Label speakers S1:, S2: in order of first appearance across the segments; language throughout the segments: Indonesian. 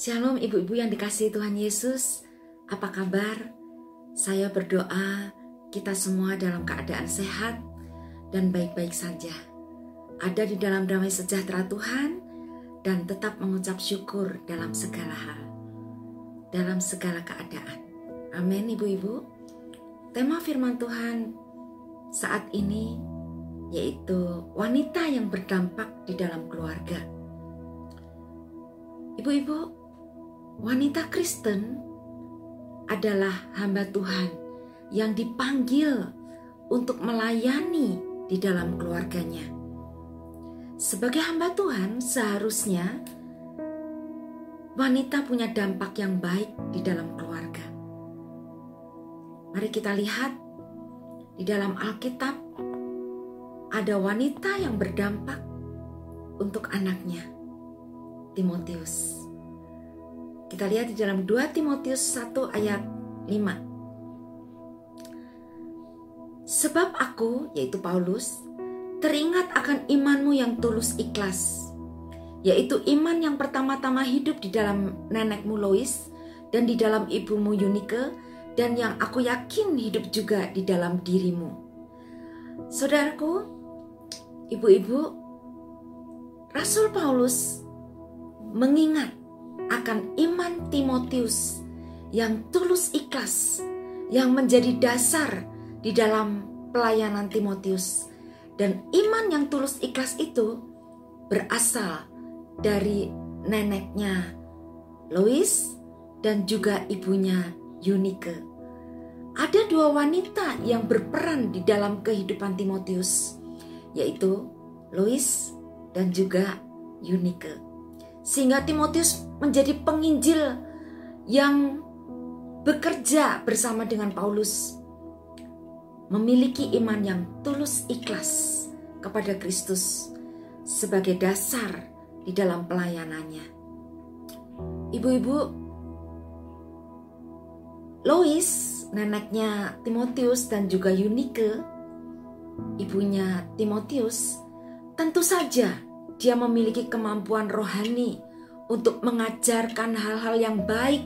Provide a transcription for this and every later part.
S1: Shalom ibu-ibu yang dikasihi Tuhan Yesus. Apa kabar? Saya berdoa kita semua dalam keadaan sehat dan baik-baik saja. Ada di dalam damai sejahtera Tuhan dan tetap mengucap syukur dalam segala hal. Dalam segala keadaan. Amin ibu-ibu. Tema firman Tuhan saat ini yaitu wanita yang berdampak di dalam keluarga. Ibu-ibu, wanita Kristen adalah hamba Tuhan yang dipanggil untuk melayani di dalam keluarganya. Sebagai hamba Tuhan, seharusnya wanita punya dampak yang baik di dalam keluarga. Mari kita lihat di dalam Alkitab ada wanita yang berdampak untuk anaknya, Timotius. Kita lihat di dalam 2 Timotius 1 ayat 5. Sebab aku, yaitu Paulus, teringat akan imanmu yang tulus ikhlas, yaitu iman yang pertama-tama hidup di dalam nenekmu Lois dan di dalam ibumu Yunike, dan yang aku yakin hidup juga di dalam dirimu. Saudaraku, ibu-ibu, Rasul Paulus mengingat akan iman Timotius yang tulus ikhlas, yang menjadi dasar di dalam pelayanan Timotius. Dan iman yang tulus ikhlas itu berasal dari neneknya Lois dan juga ibunya Yunike. Ada dua wanita yang berperan di dalam kehidupan Timotius, yaitu Lois dan juga Yunike. Sehingga Timotius menjadi penginjil yang bekerja bersama dengan Paulus. Memiliki iman yang tulus ikhlas kepada Kristus sebagai dasar di dalam pelayanannya. Ibu-ibu, Lois, neneknya Timotius dan juga Yunike, ibunya Timotius, tentu saja dia memiliki kemampuan rohani untuk mengajarkan hal-hal yang baik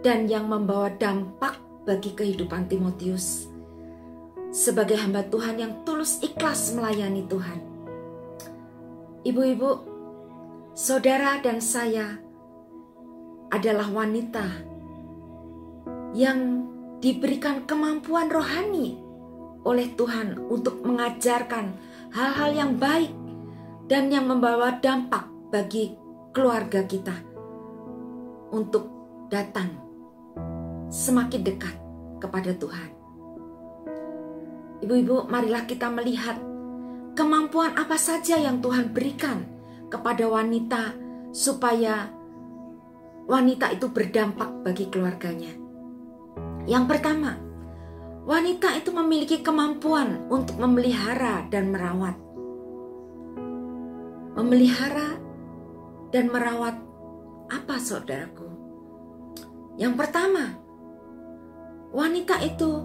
S1: dan yang membawa dampak bagi kehidupan Timotius sebagai hamba Tuhan yang tulus ikhlas melayani Tuhan. Ibu-ibu, saudara dan saya adalah wanita yang diberikan kemampuan rohani oleh Tuhan untuk mengajarkan hal-hal yang baik dan yang membawa dampak bagi keluarga kita untuk datang semakin dekat kepada Tuhan. Ibu-ibu, marilah kita melihat kemampuan apa saja yang Tuhan berikan kepada wanita supaya wanita itu berdampak bagi keluarganya. Yang pertama, wanita itu memiliki kemampuan untuk memelihara dan merawat. Memelihara dan merawat apa saudaraku? Yang pertama, wanita itu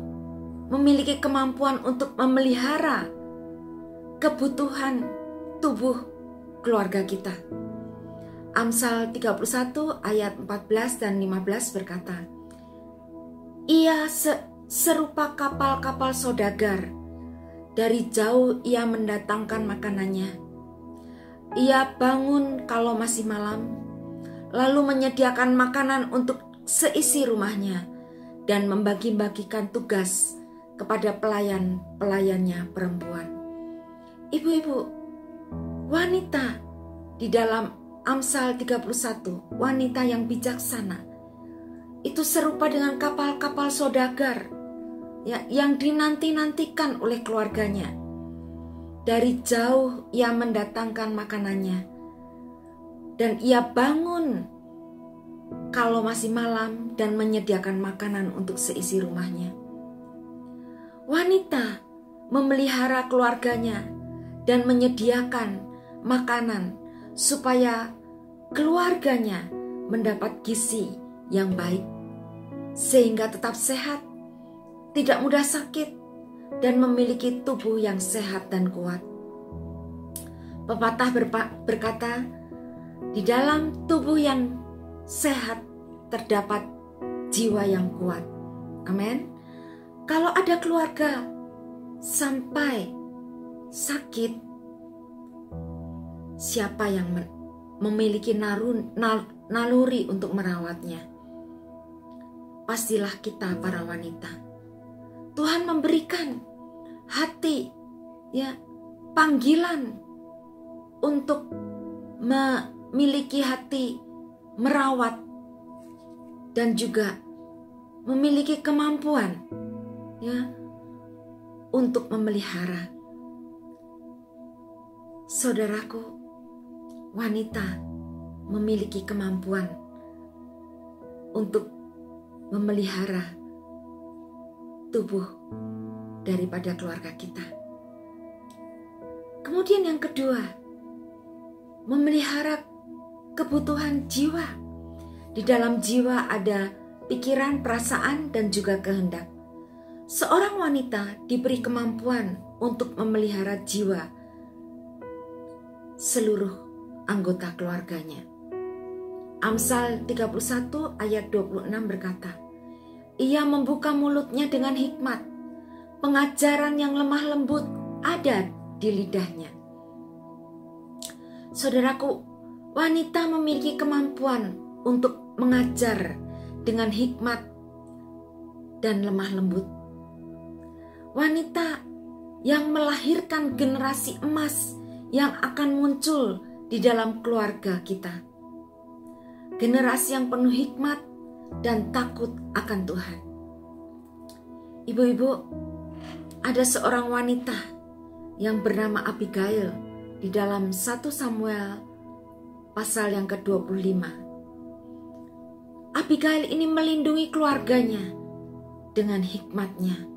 S1: memiliki kemampuan untuk memelihara kebutuhan tubuh keluarga kita. Amsal 31 ayat 14 dan 15 berkata, ia se serupa kapal-kapal sodagar. Dari jauh ia mendatangkan makanannya. Ia bangun kalau masih malam, lalu menyediakan makanan untuk seisi rumahnya dan membagi-bagikan tugas kepada pelayan-pelayannya perempuan. Ibu-ibu, wanita di dalam Amsal 31, wanita yang bijaksana, itu serupa dengan kapal-kapal sodagar ya, yang dinanti-nantikan oleh keluarganya. Dari jauh ia mendatangkan makanannya dan ia bangun kalau masih malam dan menyediakan makanan untuk seisi rumahnya. Wanita memelihara keluarganya dan menyediakan makanan supaya keluarganya mendapat gizi yang baik sehingga tetap sehat, tidak mudah sakit, dan memiliki tubuh yang sehat dan kuat. Pepatah berkata, di dalam tubuh yang sehat, terdapat jiwa yang kuat. Amin. Kalau ada keluarga sampai sakit, siapa yang memiliki narun, nal, naluri untuk merawatnya? Pastilah kita para wanita. Tuhan memberikan hati ya panggilan untuk memiliki hati merawat dan juga memiliki kemampuan ya untuk memelihara. Saudaraku wanita memiliki kemampuan untuk memelihara tubuh daripada keluarga kita. Kemudian yang kedua, memelihara kebutuhan jiwa. Di dalam jiwa ada pikiran, perasaan, dan juga kehendak. Seorang wanita diberi kemampuan untuk memelihara jiwa seluruh anggota keluarganya. Amsal 31 ayat 26 berkata, Ia membuka mulutnya dengan hikmat, pengajaran yang lemah lembut ada di lidahnya. Saudaraku, wanita memiliki kemampuan untuk mengajar dengan hikmat dan lemah lembut. Wanita yang melahirkan generasi emas yang akan muncul di dalam keluarga kita. Generasi yang penuh hikmat dan takut akan Tuhan. Ibu-ibu, ada seorang wanita yang bernama Abigail di dalam 1 Samuel pasal yang ke-25. Abigail ini melindungi keluarganya dengan hikmatnya.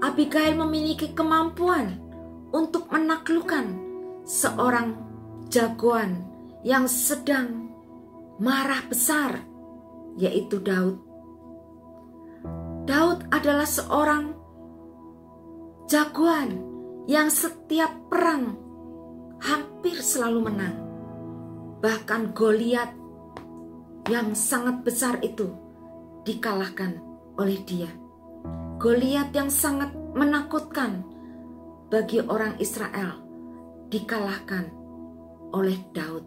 S1: Abigail memiliki kemampuan untuk menaklukkan seorang jagoan yang sedang marah besar, yaitu Daud. Daud adalah seorang jagoan yang setiap perang hampir selalu menang. Bahkan Goliat yang sangat besar itu dikalahkan oleh dia. Goliat yang sangat menakutkan bagi orang Israel dikalahkan oleh Daud.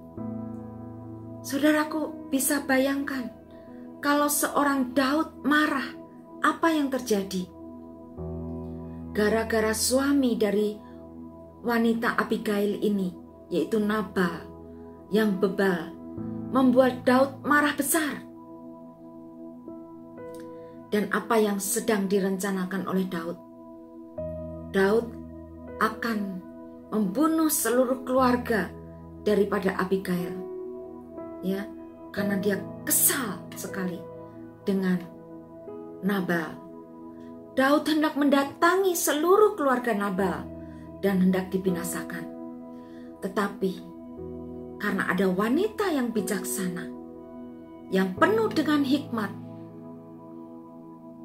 S1: Saudaraku bisa bayangkan kalau seorang Daud marah, apa yang terjadi? Gara-gara suami dari wanita Abigail ini, yaitu Nabal, yang bebal membuat Daud marah besar. Dan apa yang sedang direncanakan oleh Daud? Daud akan membunuh seluruh keluarga daripada Abigail. Ya, karena dia kesal sekali dengan Nabal. Daud hendak mendatangi seluruh keluarga Nabal dan hendak dibinasakan. Tetapi karena ada wanita yang bijaksana, yang penuh dengan hikmat,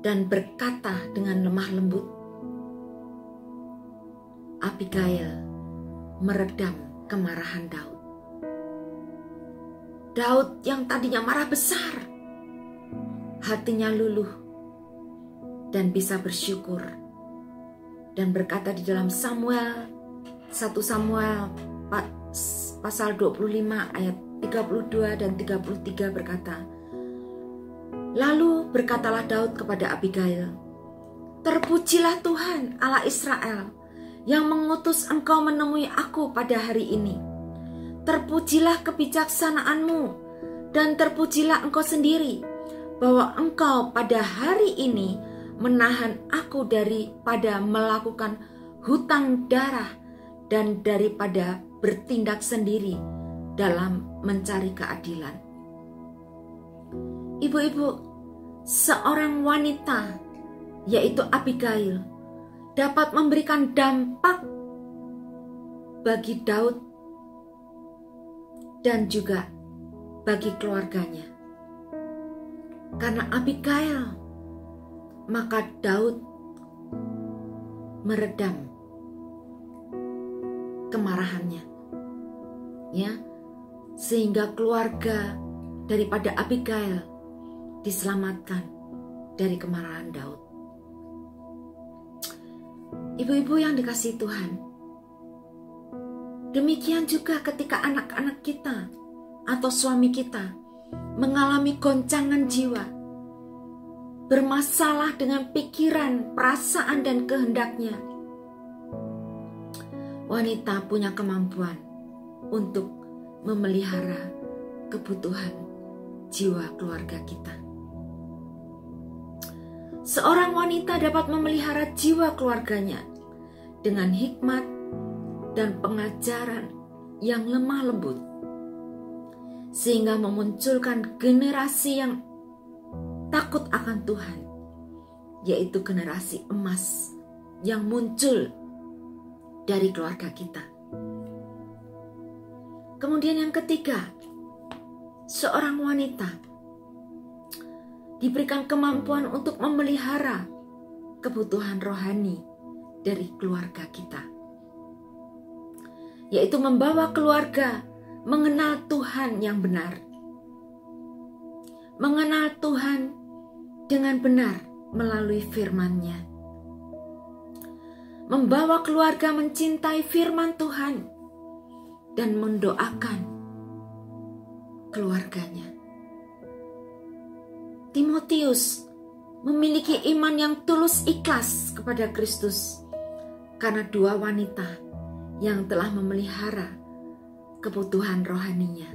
S1: dan berkata dengan lemah lembut. Abigail meredam kemarahan Daud. Daud yang tadinya marah besar, hatinya luluh dan bisa bersyukur dan berkata di dalam Samuel 1 Samuel pasal 25 ayat 32 dan 33 berkata, Lalu berkatalah Daud kepada Abigail, Terpujilah Tuhan Allah Israel yang mengutus engkau menemui aku pada hari ini. Terpujilah kebijaksanaanmu dan terpujilah engkau sendiri bahwa engkau pada hari ini menahan aku daripada melakukan hutang darah dan daripada bertindak sendiri dalam mencari keadilan. Ibu-ibu, seorang wanita, yaitu Abigail, dapat memberikan dampak bagi Daud dan juga bagi keluarganya. Karena Abigail, maka Daud meredam kemarahannya ya sehingga keluarga daripada Abigail diselamatkan dari kemarahan Daud. Ibu-ibu yang dikasih Tuhan, demikian juga ketika anak-anak kita atau suami kita mengalami goncangan jiwa, bermasalah dengan pikiran, perasaan, dan kehendaknya. Wanita punya kemampuan untuk memelihara kebutuhan jiwa keluarga kita. Seorang wanita dapat memelihara jiwa keluarganya dengan hikmat dan pengajaran yang lemah lembut, sehingga memunculkan generasi yang takut akan Tuhan, yaitu generasi emas yang muncul dari keluarga kita. Kemudian, yang ketiga, seorang wanita diberikan kemampuan untuk memelihara kebutuhan rohani dari keluarga kita, yaitu membawa keluarga mengenal Tuhan yang benar, mengenal Tuhan dengan benar melalui firman-Nya, membawa keluarga mencintai firman Tuhan dan mendoakan keluarganya. Timotius memiliki iman yang tulus ikhlas kepada Kristus karena dua wanita yang telah memelihara kebutuhan rohaninya,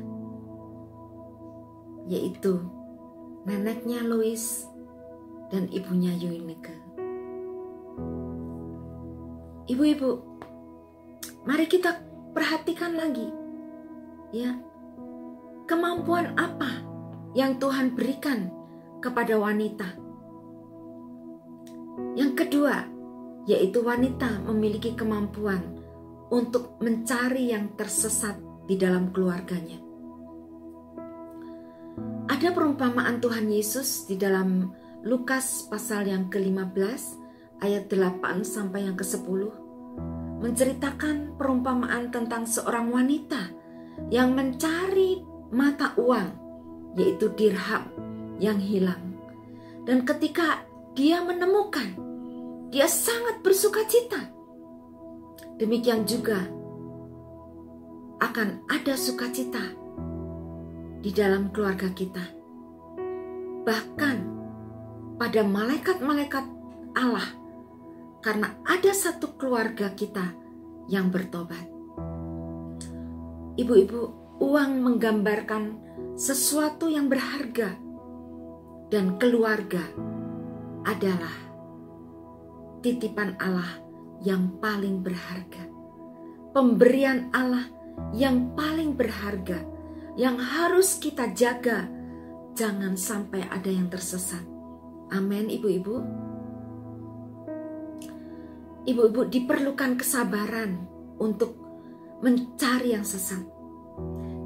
S1: yaitu neneknya Louis dan ibunya Yuinike. Ibu-ibu, mari kita perhatikan lagi, ya, kemampuan apa yang Tuhan berikan kepada wanita. Yang kedua, yaitu wanita memiliki kemampuan untuk mencari yang tersesat di dalam keluarganya. Ada perumpamaan Tuhan Yesus di dalam Lukas pasal yang ke-15 ayat 8 sampai yang ke-10 menceritakan perumpamaan tentang seorang wanita yang mencari mata uang yaitu dirham yang hilang. Dan ketika dia menemukan, dia sangat bersuka cita. Demikian juga akan ada sukacita di dalam keluarga kita. Bahkan pada malaikat-malaikat Allah karena ada satu keluarga kita yang bertobat. Ibu-ibu, uang menggambarkan sesuatu yang berharga dan keluarga adalah titipan Allah yang paling berharga. Pemberian Allah yang paling berharga yang harus kita jaga jangan sampai ada yang tersesat. Amin ibu-ibu. Ibu-ibu diperlukan kesabaran untuk mencari yang sesat.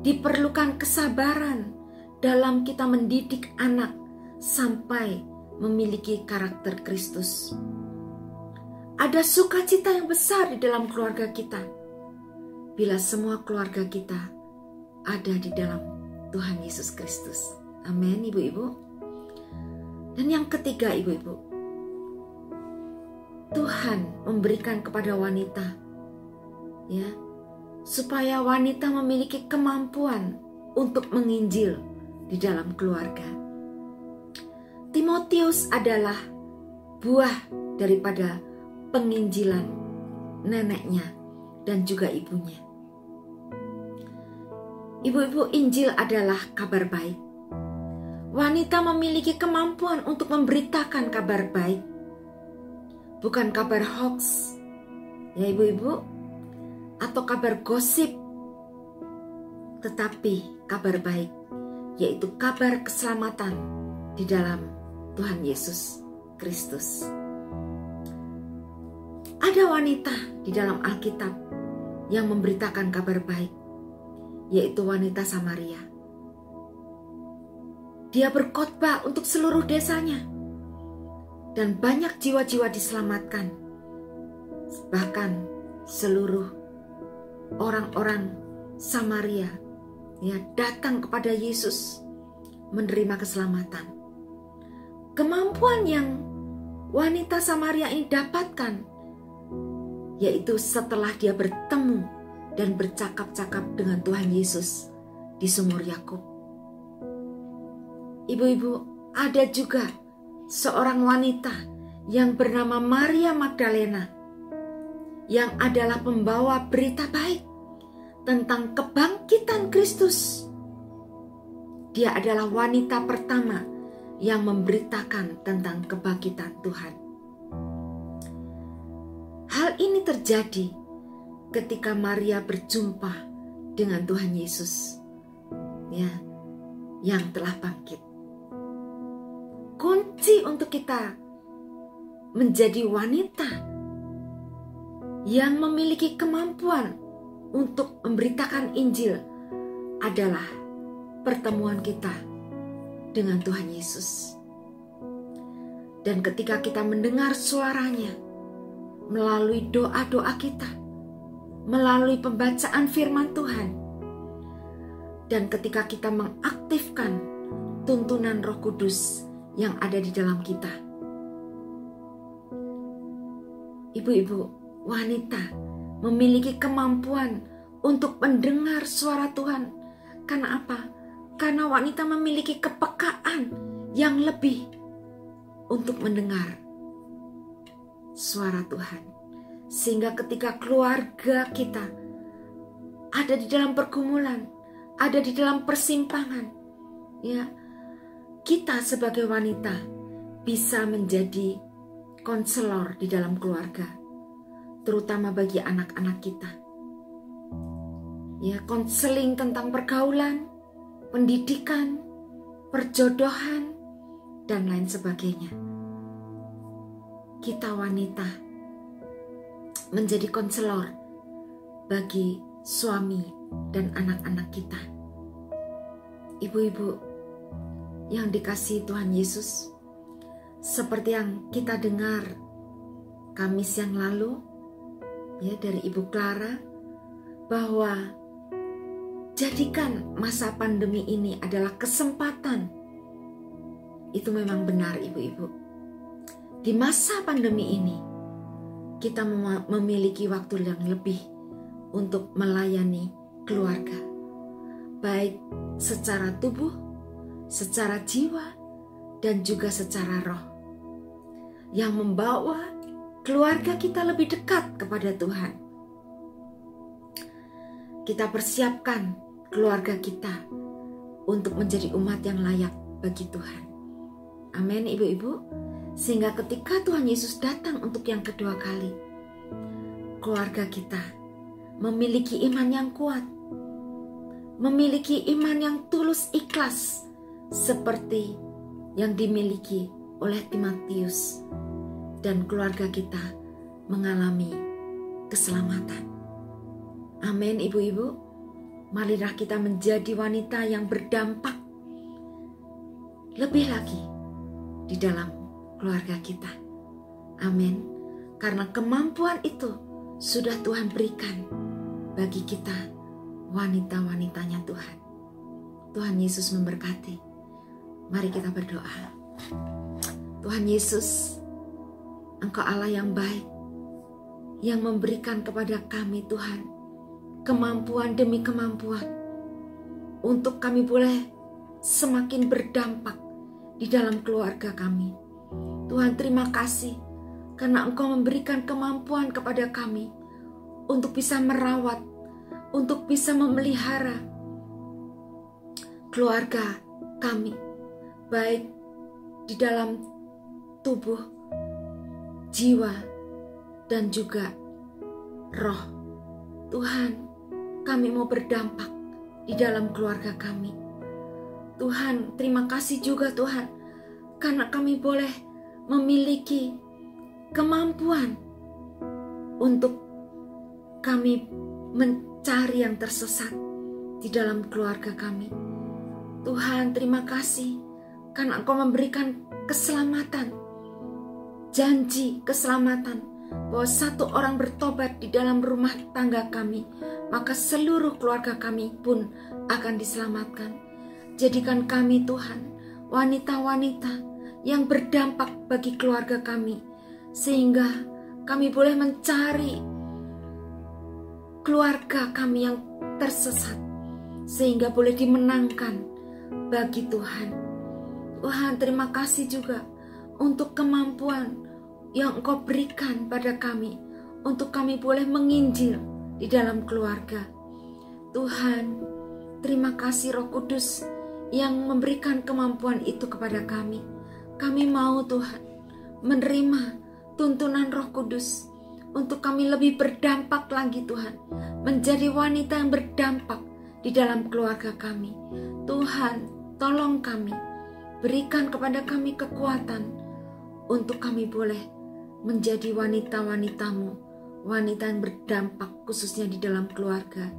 S1: Diperlukan kesabaran dalam kita mendidik anak sampai memiliki karakter Kristus. Ada sukacita yang besar di dalam keluarga kita bila semua keluarga kita ada di dalam Tuhan Yesus Kristus. Amin, ibu-ibu. Dan yang ketiga, ibu-ibu, Tuhan memberikan kepada wanita, ya, supaya wanita memiliki kemampuan untuk menginjil di dalam keluarga. Timotius adalah buah daripada penginjilan neneknya dan juga ibunya. Ibu-ibu Injil adalah kabar baik. Wanita memiliki kemampuan untuk memberitakan kabar baik, bukan kabar hoax, ya ibu-ibu, atau kabar gosip, tetapi kabar baik, yaitu kabar keselamatan di dalam Tuhan Yesus Kristus. Ada wanita di dalam Alkitab yang memberitakan kabar baik, yaitu wanita Samaria. Dia berkhotbah untuk seluruh desanya, dan banyak jiwa-jiwa diselamatkan. Bahkan seluruh orang-orang Samaria ya datang kepada Yesus menerima keselamatan. Kemampuan yang wanita Samaria ini dapatkan, yaitu setelah dia bertemu dan bercakap-cakap dengan Tuhan Yesus di sumur Yakub. Ibu-ibu, ada juga seorang wanita yang bernama Maria Magdalena yang adalah pembawa berita baik tentang kebangkitan Kristus. Dia adalah wanita pertama yang memberitakan tentang kebangkitan Tuhan. Ini terjadi ketika Maria berjumpa dengan Tuhan Yesus, ya, yang telah bangkit. Kunci untuk kita menjadi wanita yang memiliki kemampuan untuk memberitakan Injil adalah pertemuan kita dengan Tuhan Yesus. Dan ketika kita mendengar suaranya melalui doa-doa kita, melalui pembacaan firman Tuhan, dan ketika kita mengaktifkan tuntunan Roh Kudus yang ada di dalam kita, ibu-ibu, wanita memiliki kemampuan untuk mendengar suara Tuhan. Karena apa? Karena wanita memiliki kepekaan yang lebih untuk mendengar suara Tuhan. Sehingga ketika keluarga kita ada di dalam pergumulan, ada di dalam persimpangan, ya, kita sebagai wanita bisa menjadi konselor di dalam keluarga, terutama bagi anak-anak kita. Ya, konseling tentang pergaulan, pendidikan, perjodohan, dan lain sebagainya. Kita wanita menjadi konselor bagi suami dan anak-anak kita. Ibu-ibu yang dikasih Tuhan Yesus, seperti yang kita dengar Kamis yang lalu ya dari Ibu Clara bahwa jadikan masa pandemi ini adalah kesempatan. Itu memang benar Ibu-ibu. Di masa pandemi ini kita memiliki waktu yang lebih untuk melayani keluarga. Baik secara tubuh, secara jiwa, dan juga secara roh yang membawa keluarga kita lebih dekat kepada Tuhan. Kita persiapkan keluarga kita untuk menjadi umat yang layak bagi Tuhan. Amin, ibu-ibu. Sehingga ketika Tuhan Yesus datang untuk yang kedua kali, keluarga kita memiliki iman yang kuat, memiliki iman yang tulus ikhlas, seperti yang dimiliki oleh Timotius dan keluarga kita mengalami keselamatan. Amin, ibu-ibu. Marilah kita menjadi wanita yang berdampak lebih lagi di dalam keluarga kita. Amin. Karena kemampuan itu sudah Tuhan berikan bagi kita wanita-wanitanya Tuhan. Tuhan Yesus memberkati. Mari kita berdoa. Tuhan Yesus, Engkau Allah yang baik, yang memberikan kepada kami Tuhan kemampuan demi kemampuan untuk kami boleh semakin berdampak di dalam keluarga kami. Tuhan terima kasih karena Engkau memberikan kemampuan kepada kami untuk bisa merawat, untuk bisa memelihara keluarga kami, baik di dalam tubuh jiwa, dan juga roh. Tuhan, kami mau berdampak di dalam keluarga kami. Tuhan, terima kasih juga Tuhan, karena kami boleh memiliki kemampuan untuk kami mencari yang tersesat di dalam keluarga kami. Tuhan, terima kasih karena Engkau memberikan keselamatan janji keselamatan bahwa satu orang bertobat di dalam rumah tangga kami, maka seluruh keluarga kami pun akan diselamatkan. Jadikan kami Tuhan wanita-wanita yang berdampak bagi keluarga kami, sehingga kami boleh mencari keluarga kami yang tersesat, sehingga boleh dimenangkan bagi Tuhan. Tuhan, terima kasih juga untuk kemampuan yang Engkau berikan pada kami, untuk kami boleh menginjil di dalam keluarga. Tuhan, terima kasih Roh Kudus yang memberikan kemampuan itu kepada kami. Kami mau Tuhan menerima tuntunan Roh Kudus untuk kami lebih berdampak lagi Tuhan, menjadi wanita yang berdampak di dalam keluarga kami. Tuhan, tolong kami, berikan kepada kami kekuatan untuk kami boleh menjadi wanita-wanitamu, wanita yang berdampak khususnya di dalam keluarga.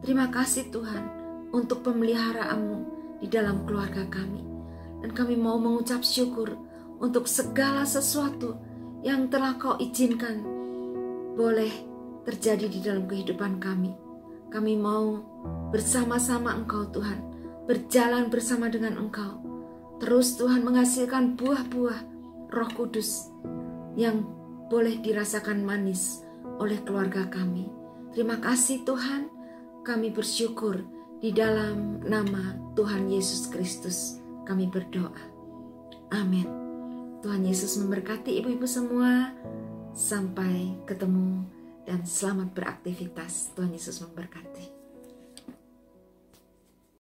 S1: Terima kasih Tuhan untuk pemeliharaanmu di dalam keluarga kami. Dan kami mau mengucap syukur untuk segala sesuatu yang telah kau izinkan boleh terjadi di dalam kehidupan kami. Kami mau bersama-sama Engkau Tuhan, berjalan bersama dengan Engkau. Terus Tuhan menghasilkan buah-buah roh kudus yang boleh dirasakan manis oleh keluarga kami. Terima kasih Tuhan, kami bersyukur di dalam nama Tuhan Yesus Kristus kami berdoa. Amin. Tuhan Yesus memberkati ibu-ibu semua. Sampai ketemu dan selamat beraktivitas. Tuhan Yesus memberkati.